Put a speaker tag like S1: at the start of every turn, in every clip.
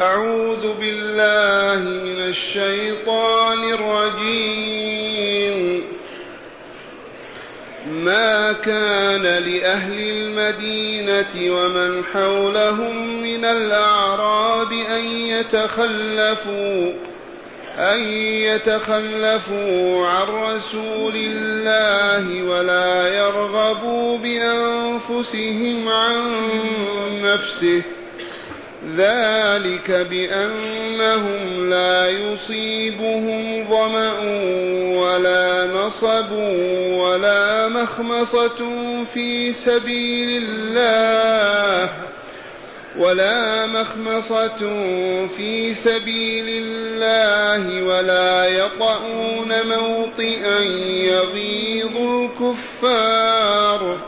S1: أعوذ بالله من الشيطان الرجيم. ما كان لأهل المدينة ومن حولهم من الأعراب أن يتخلفوا أن يتخلفوا عن رسول الله ولا يرغبوا بأنفسهم عن نفسه. ذلك بأنهم لا يصيبهم ظمأ ولا نصب ولا مخمصة في سبيل الله ولا مخمصة في سبيل الله ولا يطؤون موطئا يغيظ الكفار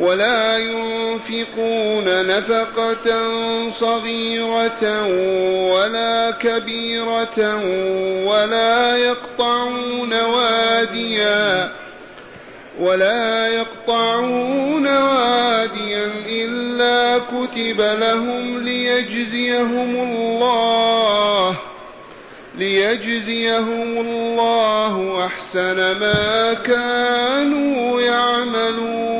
S1: ولا ينفقون نفقة صغيرة ولا كبيرة ولا يقطعون واديا ولا يقطعون واديا إلا كتب لهم ليجزيهم الله ليجزيهم الله أحسن ما كانوا يعملون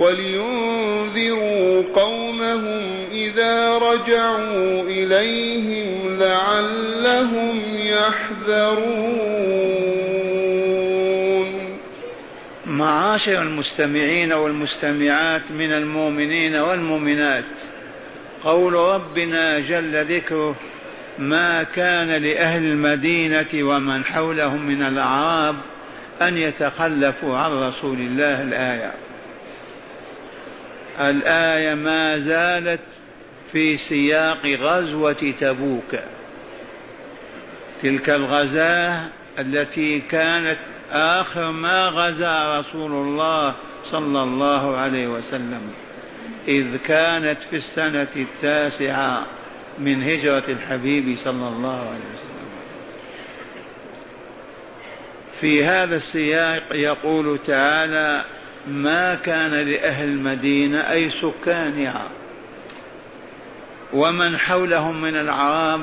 S1: ولينذروا قومهم إذا رجعوا إليهم لعلهم يحذرون.
S2: معاشر المستمعين والمستمعات من المؤمنين والمؤمنات قول ربنا جل ذكره ما كان لأهل المدينة ومن حولهم من الأعراب أن يتخلفوا عن رسول الله الآية. الآية ما زالت في سياق غزوة تبوك. تلك الغزاة التي كانت آخر ما غزا رسول الله صلى الله عليه وسلم إذ كانت في السنة التاسعة من هجرة الحبيب صلى الله عليه وسلم. في هذا السياق يقول تعالى ما كان لأهل المدينة أي سكانها. ومن حولهم من العرب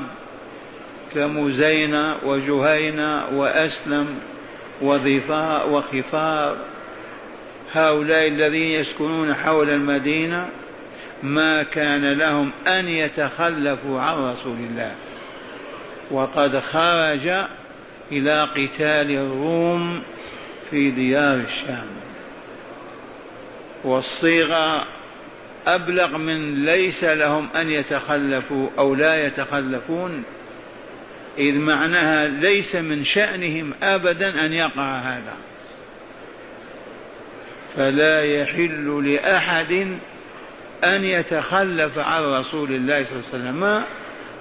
S2: كمزينة وجهينة وأسلم وظفاء وخفار هؤلاء الذين يسكنون حول المدينة ما كان لهم أن يتخلفوا عن رسول الله. وقد خرج إلى قتال الروم في ديار الشام. والصيغة أبلغ من ليس لهم أن يتخلفوا أو لا يتخلفون إذ معناها ليس من شأنهم أبدا أن يقع هذا. فلا يحل لأحد أن يتخلف عن رسول الله صلى الله عليه وسلم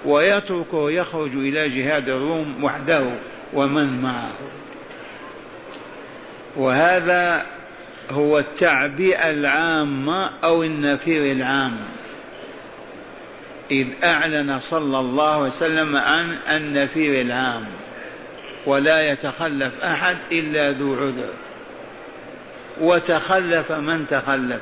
S2: ويتركه يخرج إلى جهاد الروم وحده ومن معه. وهذا هو التعبئة العامة أو النفير العام. إذ أعلن صلى الله عليه وسلم عن النفير العام ولا يتخلف أحد إلا ذو عذر. وتخلف من تخلف.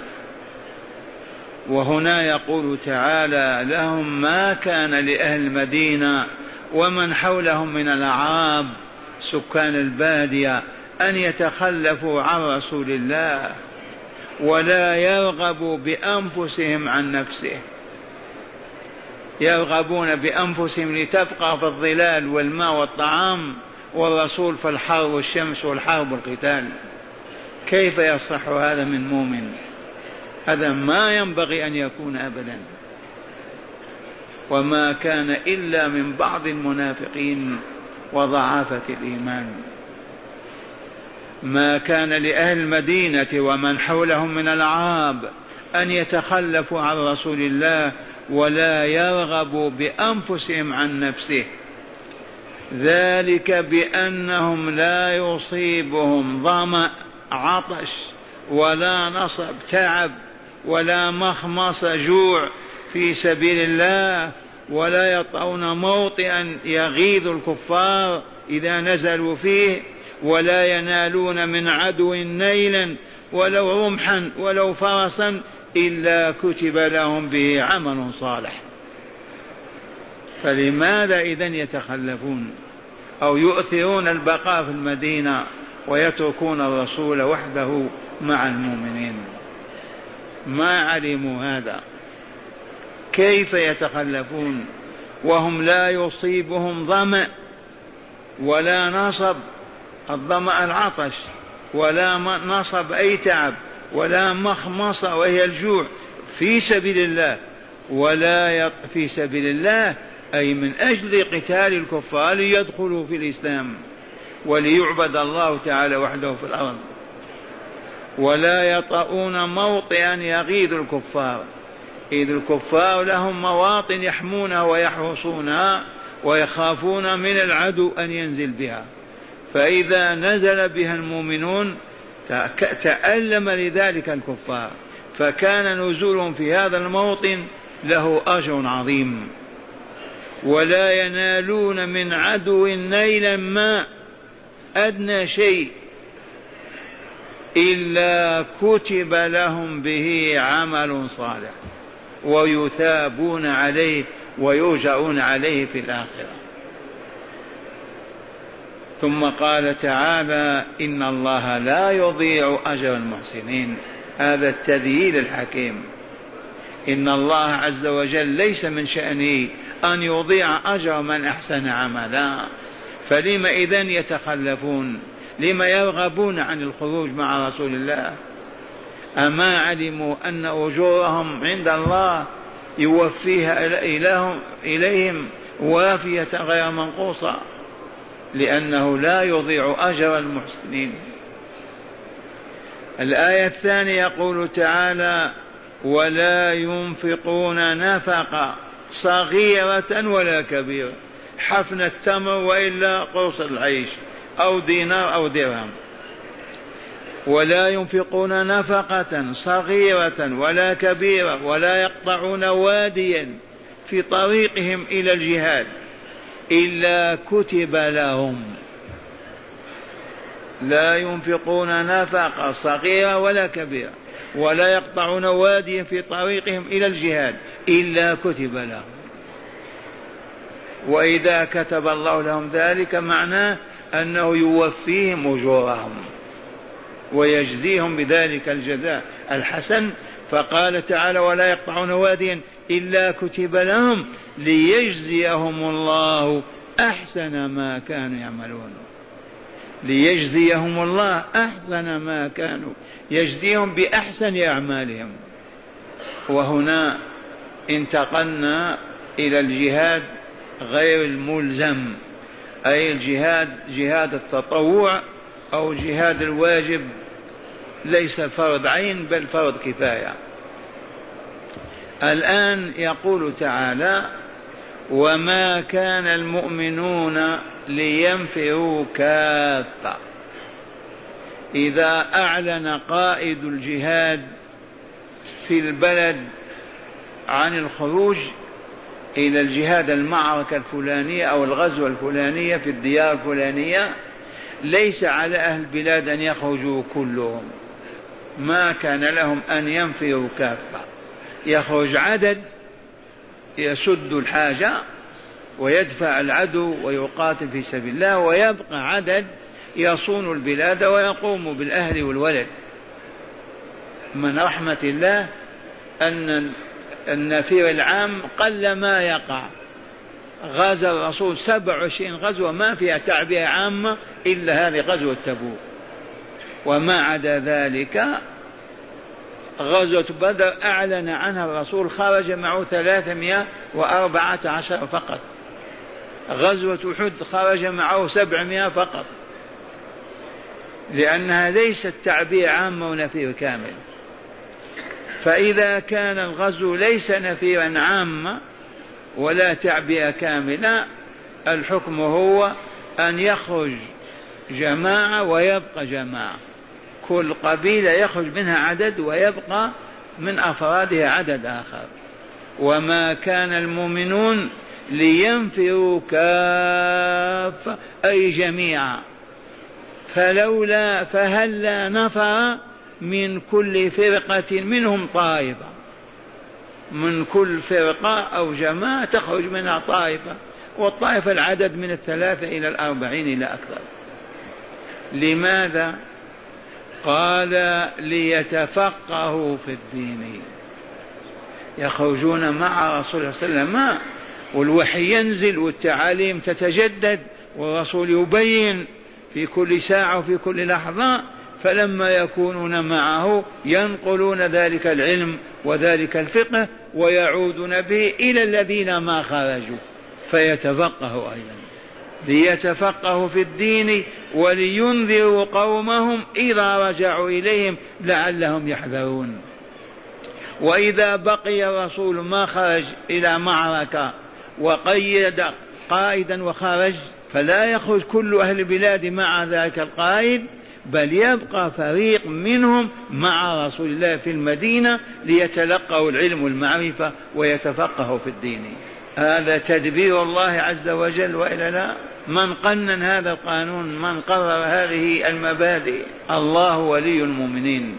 S2: وهنا يقول تعالى لهم ما كان لأهل المدينة ومن حولهم من الأعراب سكان البادية أن يتخلفوا عن رسول الله ولا يرغبوا بأنفسهم عن نفسه. يرغبون بأنفسهم لتبقى في الظلال والماء والطعام والرسول في الحر والشمس والحرب والقتال. كيف يصح هذا من مؤمن؟ هذا ما ينبغي أن يكون أبدا. وما كان إلا من بعض المنافقين وضعافة الإيمان. ما كان لأهل المدينة ومن حولهم من العرب أن يتخلفوا عن رسول الله ولا يرغبوا بأنفسهم عن نفسه. ذلك بأنهم لا يصيبهم ظمأ عطش ولا نصب تعب ولا مخمص جوع في سبيل الله ولا يطعون موطئا يغيظ الكفار إذا نزلوا فيه ولا ينالون من عدو نيلا ولو رمحا ولو فرسا إلا كتب لهم به عمل صالح. فلماذا إذا يتخلفون أو يؤثرون البقاء في المدينة ويتركون الرسول وحده مع المؤمنين؟ ما علموا هذا. كيف يتخلفون؟ وهم لا يصيبهم ظمأ ولا نصب الظمأ العطش ولا نصب أي تعب ولا مخمصة وهي الجوع. في سبيل الله ولا يط في سبيل الله أي من أجل قتال الكفار ليدخلوا في الإسلام وليعبد الله تعالى وحده في الأرض. ولا يطؤون موطئا يغيظ الكفار. إذ الكفار لهم مواطن يحمونها ويحرسونها ويخافون من العدو أن ينزل بها. فإذا نزل بها المؤمنون تألم لذلك الكفار فكان نزولهم في هذا الموطن له أجر عظيم. ولا ينالون من عدو نيلا ما أدنى شيء إلا كتب لهم به عمل صالح ويثابون عليه ويرجعون عليه في الآخرة. ثم قال تعالى إن الله لا يضيع أجر المحسنين. هذا التذييل الحكيم. إن الله عز وجل ليس من شأنه أن يضيع أجر من أحسن عملا. فلم إذن يتخلفون؟ لما يرغبون عن الخروج مع رسول الله؟ أما علموا أن أجورهم عند الله يوفيها إليهم وافية غير منقوصة؟ لأنه لا يضيع أجر المحسنين. الآية الثانية يقول تعالى ولا ينفقون نفقة صغيرة ولا كبيرة حفن التمر وإلا قرص العيش أو دينار أو درهم. ولا ينفقون نفقة صغيرة ولا كبيرة ولا يقطعون واديا في طريقهم إلى الجهاد. إلا كتب لهم. لا ينفقون نفقة صغيرة ولا كبيرة ولا يقطعون واديا في طريقهم إلى الجهاد إلا كتب لهم. وإذا كتب الله لهم ذلك معناه أنه يوفيهم أجورهم ويجزيهم بذلك الجزاء الحسن. فقال تعالى ولا يقطعون واديا إلا كتب لهم ليجزيهم الله أحسن ما كانوا يعملون. ليجزيهم الله أحسن ما كانوا يجزيهم بأحسن أعمالهم. وهنا انتقلنا إلى الجهاد غير الملزم أي الجهاد جهاد التطوع أو جهاد الواجب. ليس فرض عين بل فرض كفاية. الآن يقول تعالى وما كان المؤمنون لينفروا كافة. إذا أعلن قائد الجهاد في البلد عن الخروج إلى الجهاد المعركة الفلانية أو الغزوة الفلانية في الديار الفلانية ليس على أهل البلاد أن يخرجوا كلهم. ما كان لهم أن ينفروا كافة. يخرج عدد يسد الحاجة ويدفع العدو ويقاتل في سبيل الله ويبقى عدد يصون البلاد ويقوم بالأهل والولد. من رحمة الله أن النفير العام قل ما يقع. غزا الرسول سبع وعشرين غزوة ما فيها تعبئة عامة إلا هذه غزوة تبوك. وما عدا ذلك غزوة بدر أعلن عنها الرسول خرج معه ثلاثمائة وأربعة عشر فقط. غزوة أحد خرج معه سبعمائة فقط. لأنها ليست تعبير عامة ونفير كامل. فإذا كان الغزو ليس نفيرا عاما ولا تعبئة كاملة الحكم هو أن يخرج جماعة ويبقى جماعة. كل قبيلة يخرج منها عدد ويبقى من أفرادها عدد آخر. وما كان المؤمنون لينفروا كافة أي جميعا. فلولا فهلا نفر من كل فرقة منهم طائفة؟ من كل فرقة أو جماعة تخرج منها طائفة والطائفة العدد من الثلاثة إلى الأربعين إلى أكثر. لماذا؟ قال ليتفقهوا في الدين. يخرجون مع رسول الله صلى الله عليه وسلم. والوحي ينزل والتعاليم تتجدد والرسول يبين في كل ساعة وفي كل لحظة. فلما يكونون معه ينقلون ذلك العلم وذلك الفقه ويعودون به إلى الذين ما خرجوا. فيتفقهوا أيضا. ليتفقهوا في الدين ولينذروا قومهم إذا رجعوا إليهم لعلهم يحذرون. وإذا بقي الرسول ما خرج إلى معركة وقيد قائدا وخرج فلا يخرج كل أهل البلاد مع ذاك القائد بل يبقى فريق منهم مع رسول الله في المدينة ليتلقوا العلم والمعرفة ويتفقهوا في الدين. هذا تدبير الله عز وجل وإلا لا؟ من قنن هذا القانون من قرر هذه المبادئ الله ولي المؤمنين.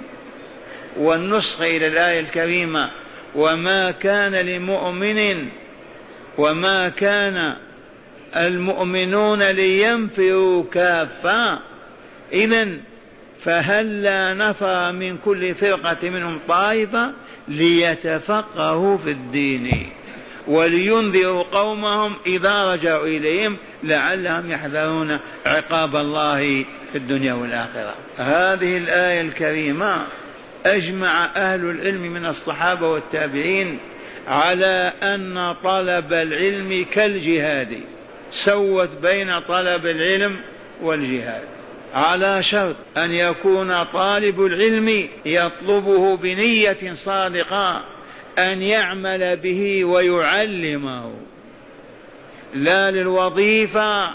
S2: والنسخ إلى الآية الكريمة وما كان لمؤمن وما كان المؤمنون لينفروا كافة. إذا فهلا نفر من كل فرقة منهم طائفة ليتفقهوا في الدين؟ ولينذروا قومهم إذا رجعوا إليهم لعلهم يحذرون عقاب الله في الدنيا والآخرة. هذه الآية الكريمة أجمع أهل العلم من الصحابة والتابعين على أن طلب العلم كالجهاد سوت بين طلب العلم والجهاد. على شرط أن يكون طالب العلم يطلبه بنية صادقة أن يعمل به ويعلمه. لا للوظيفة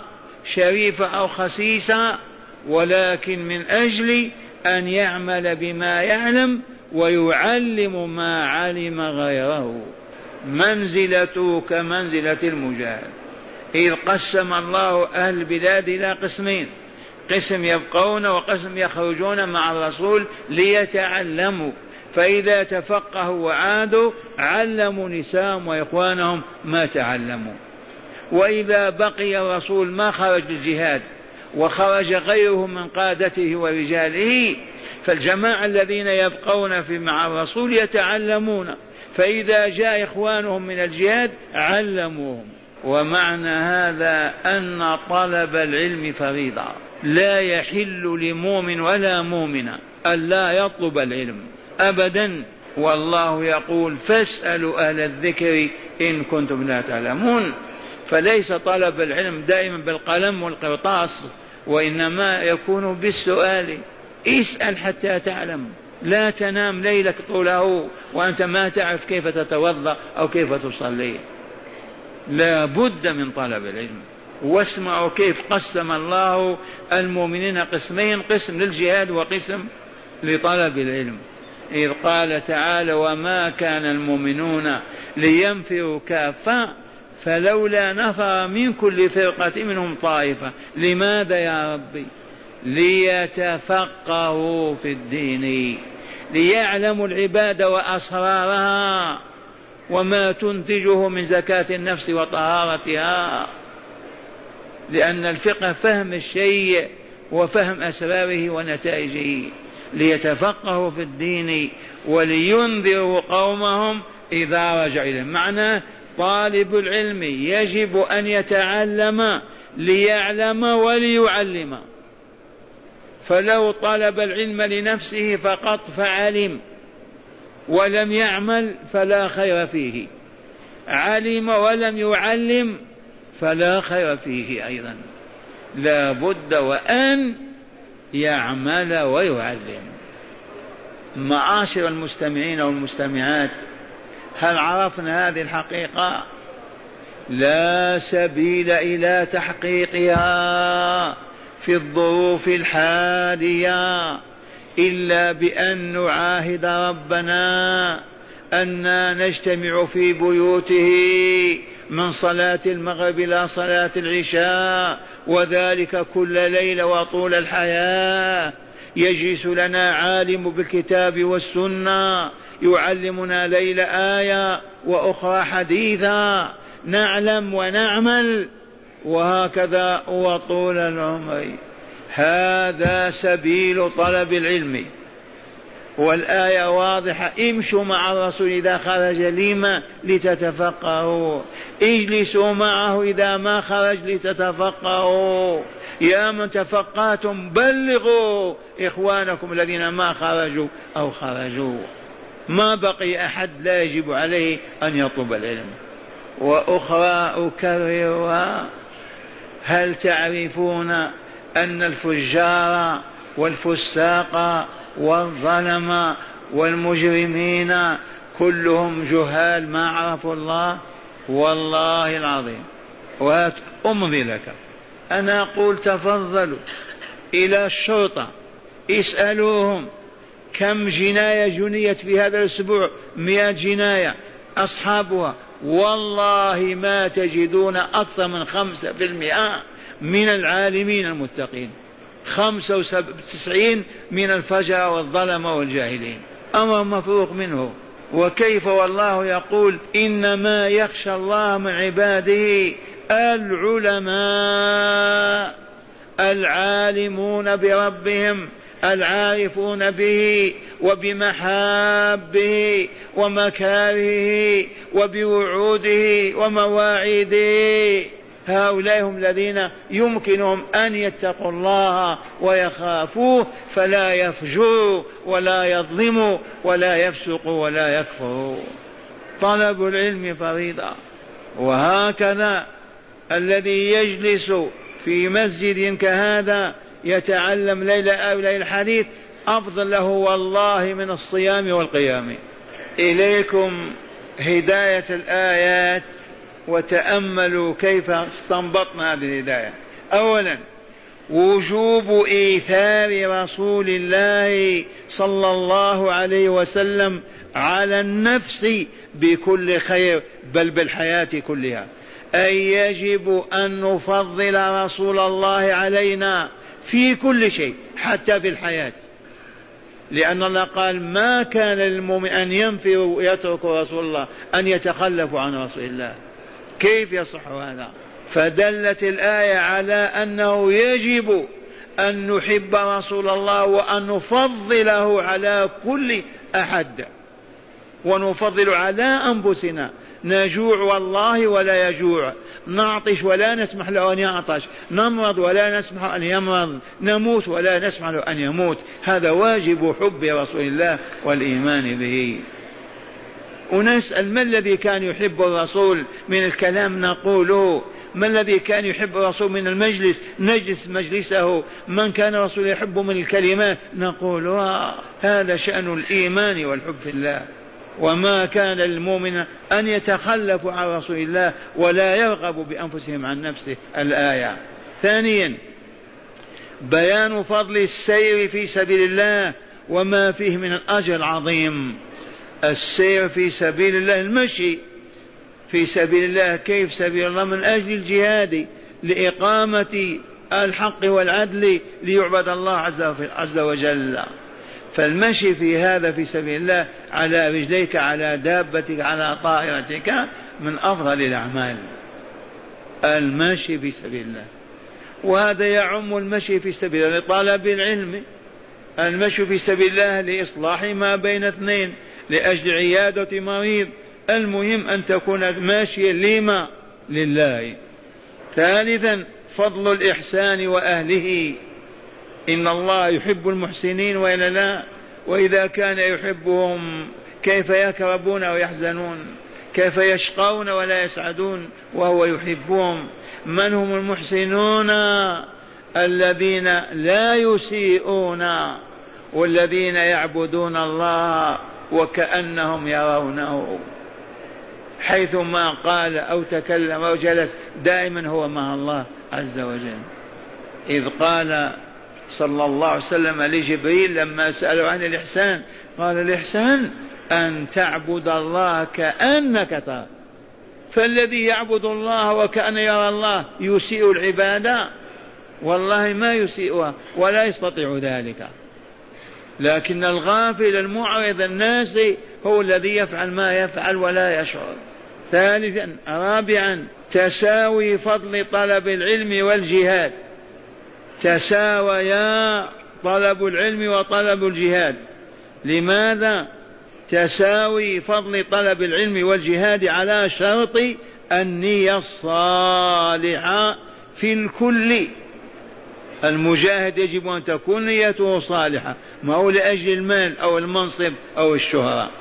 S2: شريفة أو خسيسة ولكن من أجل أن يعمل بما يعلم ويعلم ما علم غيره. منزلته كمنزلة المجاهد. إذ قسم الله أهل البلاد إلى قسمين. قسم يبقون وقسم يخرجون مع الرسول ليتعلموا. فإذا تفقهوا وعادوا علموا نساءهم وإخوانهم ما تعلموا. وإذا بقي الرسول ما خرج للجهاد وخرج غيره من قادته ورجاله فالجماعة الذين يبقون في مع الرسول يتعلمون. فإذا جاء إخوانهم من الجهاد علموهم. ومعنى هذا أن طلب العلم فريضة. لا يحل لمؤمن ولا مؤمنة ألا يطلب العلم. أبدا. والله يقول فاسألوا أهل الذكر إن كنتم لا تعلمون. فليس طلب العلم دائما بالقلم والقرطاس وإنما يكون بالسؤال. اسأل حتى تعلم. لا تنام ليلك طوله وأنت ما تعرف كيف تتوضأ أو كيف تصلي. لا بد من طلب العلم. واسمعوا كيف قسم الله المؤمنين قسمين قسم للجهاد وقسم لطلب العلم. إذ قال تعالى وما كان المؤمنون لينفروا كافة فلولا نفر من كل فرقة منهم طائفة. لماذا يا ربي؟ ليتفقهوا في الدين ليعلموا العباد وأسرارها وما تنتجه من زكاة النفس وطهارتها. لأن الفقه فهم الشيء وفهم أسراره ونتائجه. ليتفقهوا في الدين ولينذروا قومهم إذا رجع إليه معناه طالب العلم يجب أن يتعلم ليعلم وليعلم. فلو طلب العلم لنفسه فقط فعلم ولم يعمل فلا خير فيه. علم ولم يعلم فلا خير فيه أيضا. لا بد وأن يعمل ويعلم. معاشر المستمعين والمستمعات هل عرفنا هذه الحقيقة؟ لا سبيل إلى تحقيقها في الظروف الحالية إلا بأن نعاهد ربنا أنا نجتمع في بيوته من صلاة المغرب إلى صلاة العشاء وذلك كل ليلة وطول الحياة. يجلس لنا عالم بالكتاب والسنة يعلمنا ليله آية وأخرى حديثا. نعلم ونعمل وهكذا وطول العمر. هذا سبيل طلب العلم. والآية واضحة. امشوا مع الرسول إذا خرج لما؟ لتتفقهوا. اجلسوا معه إذا ما خرج لتتفقهوا. يا من تفقهتم بلغوا إخوانكم الذين ما خرجوا أو خرجوا. ما بقي أحد لا يجب عليه أن يطلب العلم. وأخرى أكررها هل تعرفون أن الفجار والفساق والظلم والمجرمين كلهم جهال ما عرفوا الله والله العظيم. وهات أمضي لك. أنا أقول تفضلوا إلى الشرطة اسألوهم كم جناية جنيت في هذا الأسبوع مئة جناية أصحابها. والله ما تجدون أكثر من خمسة في المئة من العالمين المتقين. خمسة وتسعين من الفجر والظلمة والجاهلين. أمر مفروغ منه. وكيف والله يقول إنما يخشى الله من عباده العلماء العالمون بربهم العارفون به وبمحابه ومكارهه وبوعوده ومواعيده. هؤلاء هم الذين يمكنهم أن يتقوا الله ويخافوه فلا يفجروا ولا يظلموا ولا يفسقوا ولا يكفروا. طلب العلم فريضة. وهكذا الذي يجلس في مسجد كهذا يتعلم ليلة أو ليلة الحديث أفضل له والله من الصيام والقيام. إليكم هداية الآيات. وتأملوا كيف استنبطنا هذه الهداية. أولا وجوب إيثار رسول الله صلى الله عليه وسلم على النفس بكل خير بل بالحياة كلها. أي يجب أن نفضل رسول الله علينا في كل شيء حتى في الحياة. لأن الله قال ما كان للمؤمن أن ينفر ويترك رسول الله أن يتخلفوا عن رسول الله. كيف يصح هذا؟ فدلت الآية على أنه يجب أن نحب رسول الله وأن نفضله على كل أحد. ونفضل على أنفسنا. نجوع والله ولا يجوع. نعطش ولا نسمح له أن يعطش. نمرض ولا نسمح أن يمرض. نموت ولا نسمح له أن يموت. هذا واجب حب رسول الله والإيمان به. ونسأل ما الذي كان يحب الرسول من الكلام نقوله؟ ما الذي كان يحب الرسول من المجلس؟ نجلس مجلسه. من كان الرسول يحب من الكلمات نقولها هذا شأن الإيمان والحب في الله. وما كان للمؤمن أن يتخلفوا عن رسول الله ولا يرغبوا بأنفسهم عن نفسه؟ الآية. ثانيا بيان فضل السير في سبيل الله وما فيه من الأجر العظيم. السير في سبيل الله المشي في سبيل الله كيف سبيل الله؟ من أجل الجهاد لإقامة الحق والعدل ليعبد الله عز وجل فالمشي في هذا في سبيل الله على رجليك على دابتك على طائرتك من أفضل الأعمال. المشي في سبيل الله. وهذا يعم المشي في سبيل الله لطلب العلم. المشي في سبيل الله لإصلاح ما بين اثنين. لأجل عيادة مريض المهم أن تكون ماشيا لما؟ لله. ثالثا فضل الإحسان وأهله. إن الله يحب المحسنين وإلا لا؟ وإذا كان يحبهم كيف يكربون ويحزنون؟ كيف يشقون ولا يسعدون وهو يحبهم؟ من هم المحسنون؟ الذين لا يسيئون والذين يعبدون الله. وكأنهم يرونه. حيثما قال أو تكلم أو جلس دائما هو مع الله عز وجل. إذ قال صلى الله عليه وسلم لجبريل لما سأله عن الإحسان قال الإحسان أن تعبد الله كأنك ترى. فالذي يعبد الله وكأن يرى الله يسيء العبادة والله ما يسيئها ولا يستطيع ذلك. لكن الغافل المعرض الناس هو الذي يفعل ما يفعل ولا يشعر. ثالثا رابعا تساوي فضل طلب العلم والجهاد. تساويا طلب العلم وطلب الجهاد. لماذا؟ تساوي فضل طلب العلم والجهاد على شرط النية الصالحة في الكل. المجاهد يجب أن تكون نيته صالحة. ما هو لأجل المال أو المنصب أو الشهرة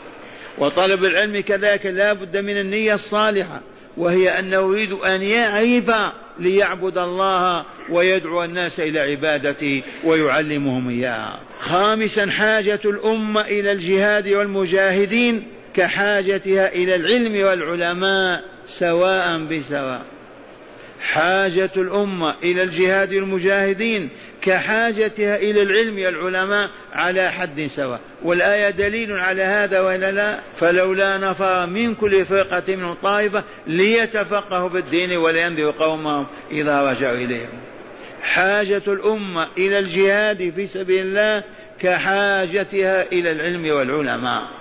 S2: وطلب العلم كذلك لا بد من النية الصالحة وهي أنه يريد أن يعرف ليعبد الله ويدعو الناس إلى عبادته ويعلمهم إياها خامسا حاجة الأمة إلى الجهاد والمجاهدين كحاجتها إلى العلم والعلماء سواء بسواء. حاجة الأمة إلى الجهاد والمجاهدين كحاجتها إلى العلم والعلماء على حد سواء. والآية دليل على هذا وإلا لا؟ فلولا نفر من كل فرقة من طائفة ليتفقهوا بالدين ولينذروا قومهم إذا رجعوا إليهم. حاجة الأمة إلى الجهاد في سبيل الله كحاجتها إلى العلم والعلماء.